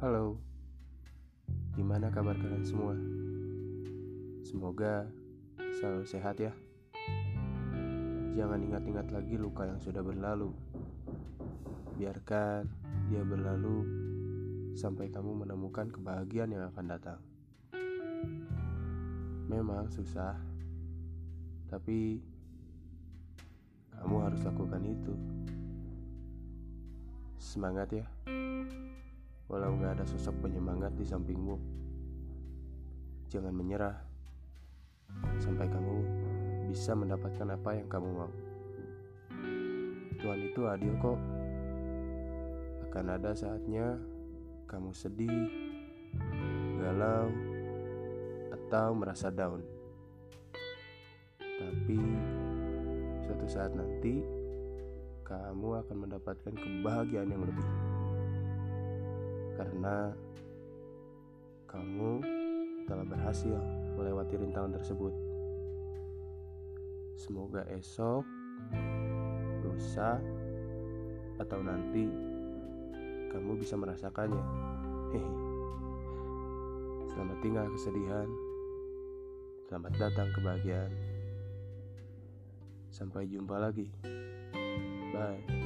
Halo, gimana kabar kalian semua? Semoga selalu sehat ya. Jangan ingat-ingat lagi luka yang sudah berlalu. Biarkan dia berlalu sampai kamu menemukan kebahagiaan yang akan datang. Memang susah, tapi kamu harus lakukan itu. Semangat ya! Walau gak ada sosok penyemangat di sampingmu. Jangan menyerah sampai kamu bisa mendapatkan apa yang kamu mau. Tuhan itu adil kok. Akan ada saatnya kamu sedih, galau, atau merasa down. Tapi suatu saat nanti kamu akan mendapatkan kebahagiaan yang lebih. Karena kamu telah berhasil melewati rintangan tersebut. Semoga esok, lusa, atau nanti kamu bisa merasakannya. Hehe. Selamat tinggal kesedihan. Selamat datang kebahagiaan. Sampai jumpa lagi. Bye.